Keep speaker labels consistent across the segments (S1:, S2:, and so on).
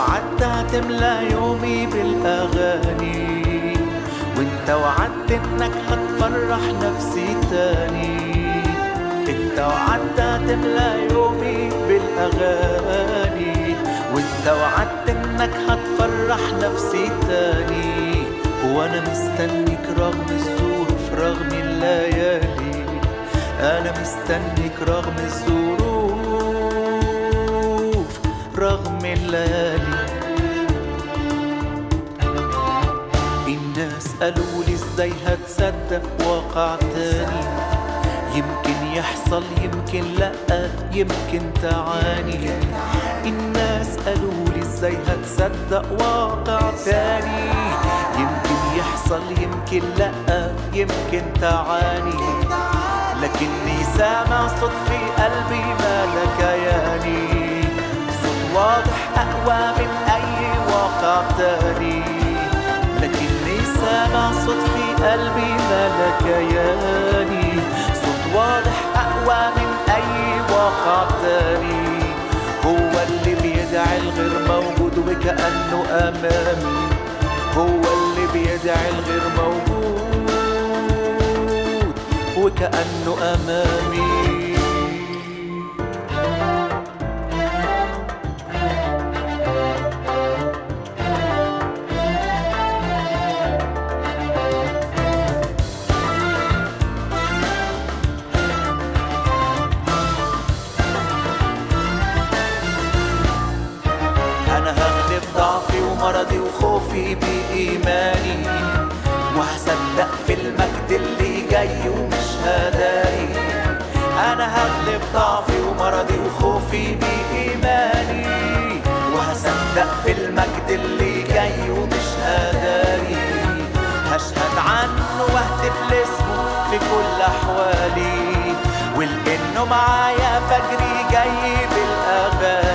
S1: وعدت هتملى يومي بالأغاني وانت وعدت إنك هتفرح نفسي تاني. انت وعدت هتملى يومي بالأغاني وانت وعدت إنك هتفرح نفسي تاني. وأنا مستنيك رغم الظروف رغم الليالي. أنا مستنيك رغم الظروف رغم الليالي. إزاي هتصدق واقع تاني يمكن يحصل يمكن لا يمكن تعاني. الناس قالوا لي إزاي هتصدق واقع تاني يمكن يحصل يمكن لا يمكن تعاني. لكني سامع صوت في قلبي ما لكياني صوت واضح أقوى من أي واقع تاني. لكني سامع صوت قلبي ما لكياني صوت واضح أقوى من أي واقع تاني. هو اللي بيدعي الغير موجود وكأنه أمامي. هو اللي بيدعي الغير موجود وكأنه أمامي. وخوفي بإيماني. وهصدق في المجد اللي جاي ومش هداري أنا هغلب ضعفي ومرضي وخوفي بإيماني. وهصدق في المجد اللي جاي ومش هداري هشهد عنه واهتف لاسمه في كل أحوالي. ولأنه معايا فجري جاي بالأغاني.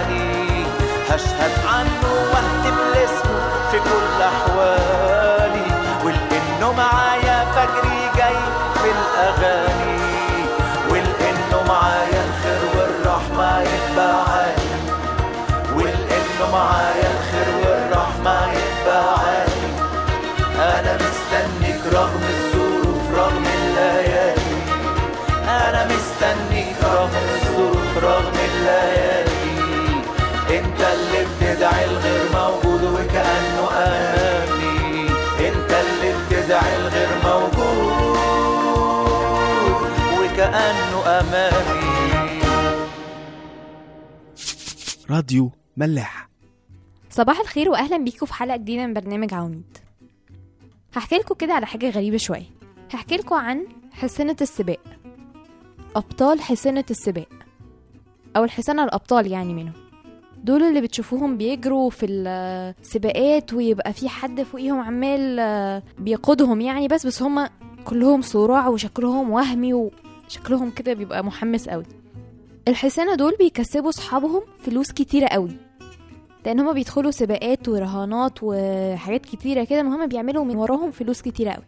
S1: هشهد عنه واهتف لاسمه في كل أحوالي ولأنه معايا فجري جاي بالأغاني ولأنه معايا الخير والرحمة يتبعاني ولأنه معايا الخير والرحمة يتبعاني أنا مستنيك رغم
S2: راديو ملاح.
S3: صباح الخير واهلا بيكم في حلقة جديدة من برنامج عواميد. هحكي لكم كده على حاجة غريبة شوية. هحكي لكم عن حصنه السباق. أبطال حصنه السباق. أو الحصانه الأبطال يعني منهم. دول اللي بتشوفوهم بيجروا في السباقات ويبقى في حد فوقيهم عمال آه، بيقودهم يعني بس بس هما كلهم صراع وشكلهم وهمي وشكلهم كده بيبقى محمس قوي. الحصانه دول بيكسبوا صحابهم فلوس كتيرة قوي. لأن هما بيدخلوا سباقات ورهانات وحاجات كتيرة كده هما بيعملوا من وراهم فلوس كتيرة قوي.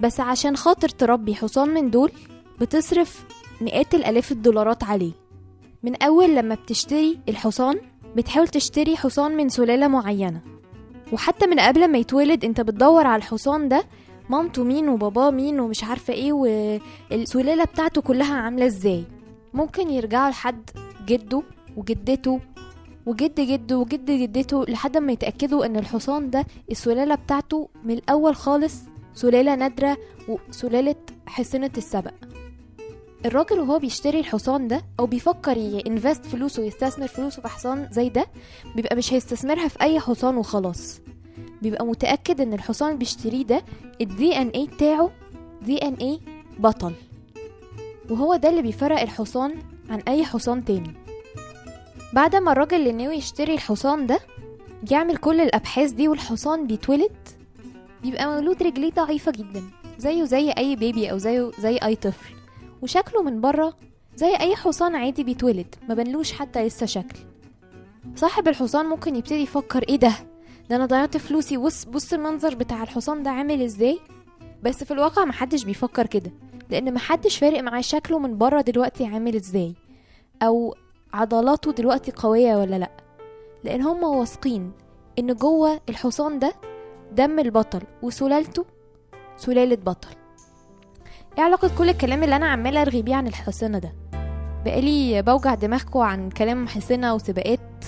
S3: بس عشان خاطر تربي حصان من دول بتصرف مئات الألاف الدولارات عليه. من أول لما بتشتري الحصان بتحاول تشتري حصان من سلالة معينة. وحتى من قبل ما يتولد انت بتدور على الحصان ده مامته مين وباباه مين ومش عارفة إيه والسلالة بتاعته كلها عاملة إزاي. ممكن يرجعوا لحد جده وجدته وجد جده وجد جدته لحد ما يتأكدوا إن الحصان ده السلالة بتاعته من الأول خالص سلالة نادرة وسلالة حصنة السبق. الراجل وهو بيشتري الحصان ده أو بيفكر ينفست فلوسه ويستثمر فلوسه في حصان زي ده بيبقى مش هيستثمرها في أي حصان وخلاص. بيبقى متأكد إن الحصان اللي بيشتريه ده الدي ان اي بتاعه دي ان اي بطل. وهو ده اللي بيفرق الحصان عن أي حصان تاني. بعد ما الراجل اللي ناوي يشتري الحصان ده بيعمل كل الأبحاث دي والحصان بيتولد بيبقى مولود رجليه ضعيفة جدا زيه زي أي بيبي أو زيه زي أي طفل وشكله من بره زي أي حصان عادي بيتولد ما بنلوش حتى لسه شكل. صاحب الحصان ممكن يبتدي يفكر إيه ده؟ ده أنا ضيعت فلوسي بص بص المنظر بتاع الحصان ده عامل إزاي؟ بس في الواقع محدش بيفكر كده. لأن محدش فارق معاه شكله من بره دلوقتي عامل إزاي. أو عضلاته دلوقتي قوية ولا لأ. لأن هم واثقين إن جوه الحصان ده دم البطل وسلالته سلالة بطل. إيه علاقة كل الكلام اللي أنا عمالة ارغي بيه عن الحصانة ده؟ بقالي بوجع دماغكوا عن كلام حصنة وسباقات.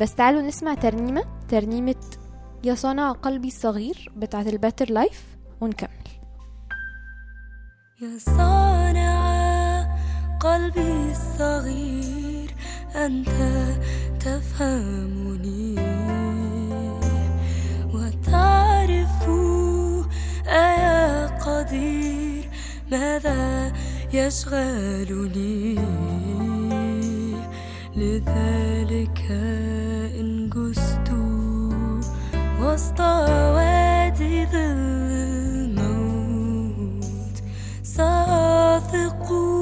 S3: بس تعالوا نسمع ترنيمة ترنيمة يا صانع قلبي الصغير بتاعت ال Better Life ونكمل.
S4: يا صانع قلبي الصغير أنت تفهمني. وتعرف أيا قدير ماذا يشغلني. لذلك إن جزت وسط وادي ظل سأثق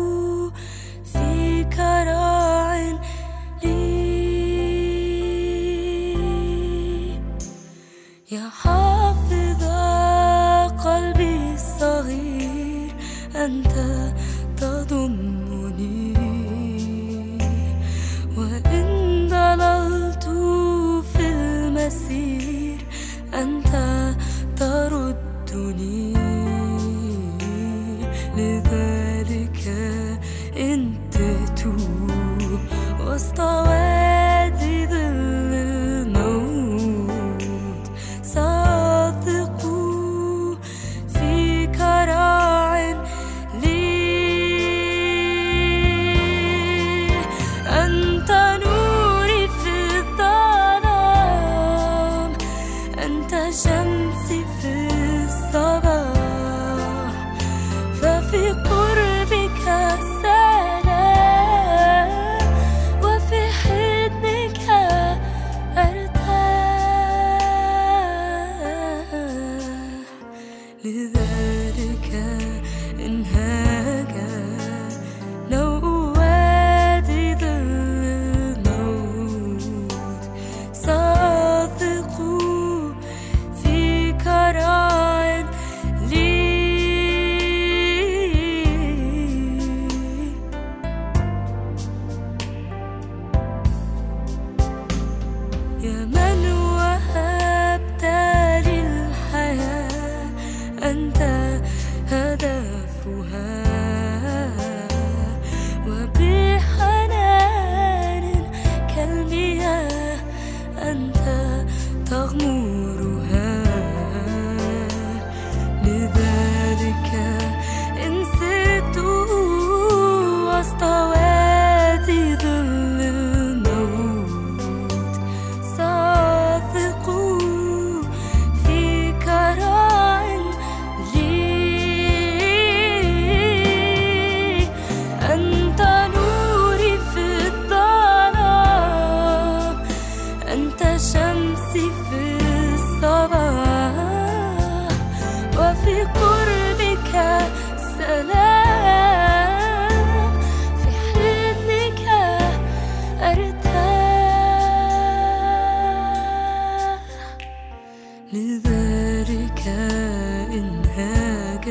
S4: انهاج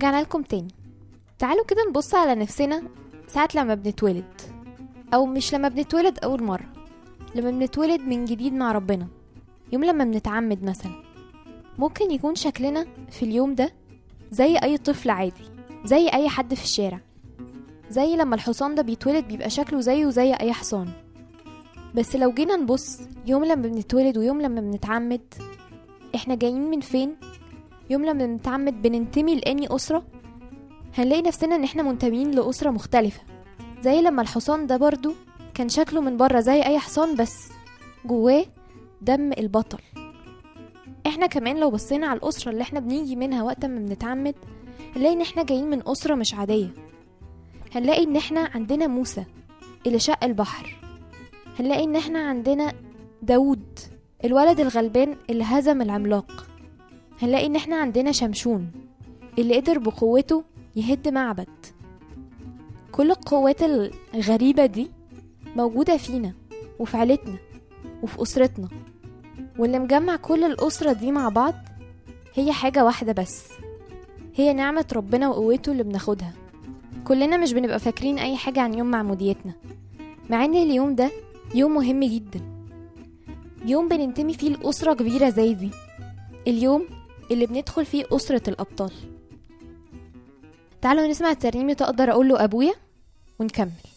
S3: ورجعنا لكم تاني. تعالوا كده نبص على نفسنا ساعة لما بنتولد أو مش لما بنتولد أول مرة لما بنتولد من جديد مع ربنا يوم لما بنتعمد مثلا. ممكن يكون شكلنا في اليوم ده زي أي طفل عادي زي أي حد في الشارع زي لما الحصان ده بيتولد بيبقى شكله زيه زي أي حصان. بس لو جينا نبص يوم لما بنتولد ويوم لما بنتعمد إحنا جايين من فين؟ يوم لما بنتعمد بننتمي لأني أسرة هنلاقي نفسنا إن إحنا منتمين لأسرة مختلفة. زي لما الحصان ده برضو كان شكله من بره زي أي حصان بس جواه دم البطل. إحنا كمان لو بصينا على الأسرة اللي إحنا بنيجي منها وقت ما بنتعمد هنلاقي إن إحنا جايين من أسرة مش عادية. هنلاقي إن إحنا عندنا موسى اللي شق البحر. هنلاقي إن إحنا عندنا داود الولد الغلبان اللي هزم العملاق. هنلاقي إن إحنا عندنا شمشون اللي قدر بقوته يهد معبد. كل القوات الغريبة دي موجودة فينا وفي عيلتنا وفي أسرتنا. واللي مجمع كل الأسرة دي مع بعض هي حاجة واحدة بس هي نعمة ربنا وقوته اللي بناخدها. كلنا مش بنبقى فاكرين أي حاجة عن يوم معموديتنا مع إن اليوم ده يوم مهم جدا. يوم بننتمي فيه لأسرة كبيرة زي دي. اليوم اللي بندخل فيه أسرة الأبطال. تعالوا نسمع الترنيمة تقدر أقول له أبويا ونكمل.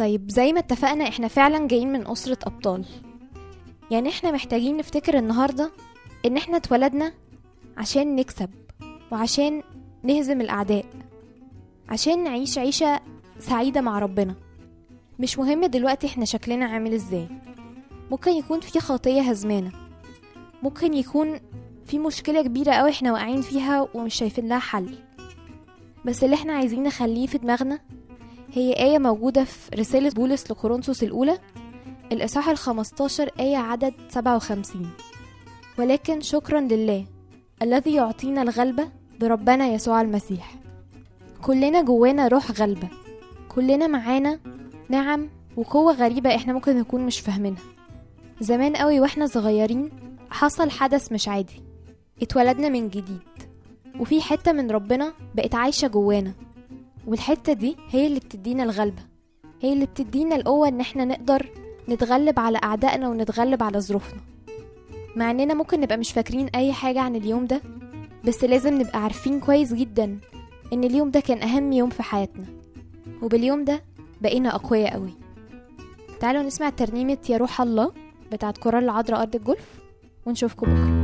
S3: طيب زي ما اتفقنا إحنا فعلا جايين من أسرة أبطال. يعني إحنا محتاجين نفتكر النهاردة إن إحنا اتولدنا عشان نكسب وعشان نهزم الأعداء عشان نعيش عيشة سعيدة مع ربنا. مش مهم دلوقتي إحنا شكلنا عامل إزاي. ممكن يكون في خطية هزمانة. ممكن يكون في مشكلة كبيرة قوي إحنا واقعين فيها ومش شايفين لها حل. بس اللي إحنا عايزين نخليه في دماغنا هي آية موجودة في رسالة بولس لكورنثوس الأولى الإصحاح الخمستاشر آية عدد سبعة وخمسين. ولكن شكرا لله الذي يعطينا الغلبة بربنا يسوع المسيح. كلنا جوانا روح غلبة كلنا معانا نعم وقوة غريبة إحنا ممكن نكون مش فاهمينها. زمان قوي وإحنا صغيرين حصل حدث مش عادي اتولدنا من جديد وفي حتة من ربنا بقت عايشة جوانا. والحتة دي هي اللي بتدينا الغلبة. هي اللي بتدينا القوة إن إحنا نقدر نتغلب على أعدائنا ونتغلب على ظروفنا. مع إننا ممكن نبقى مش فاكرين أي حاجة عن اليوم ده بس لازم نبقى عارفين كويس جدا إن اليوم ده كان أهم يوم في حياتنا. وباليوم ده بقينا أقوياء قوي تعالوا نسمع ترنيمة يا روح الله بتاعت كورال العذراء أرض الجولف ونشوفكم بكرة.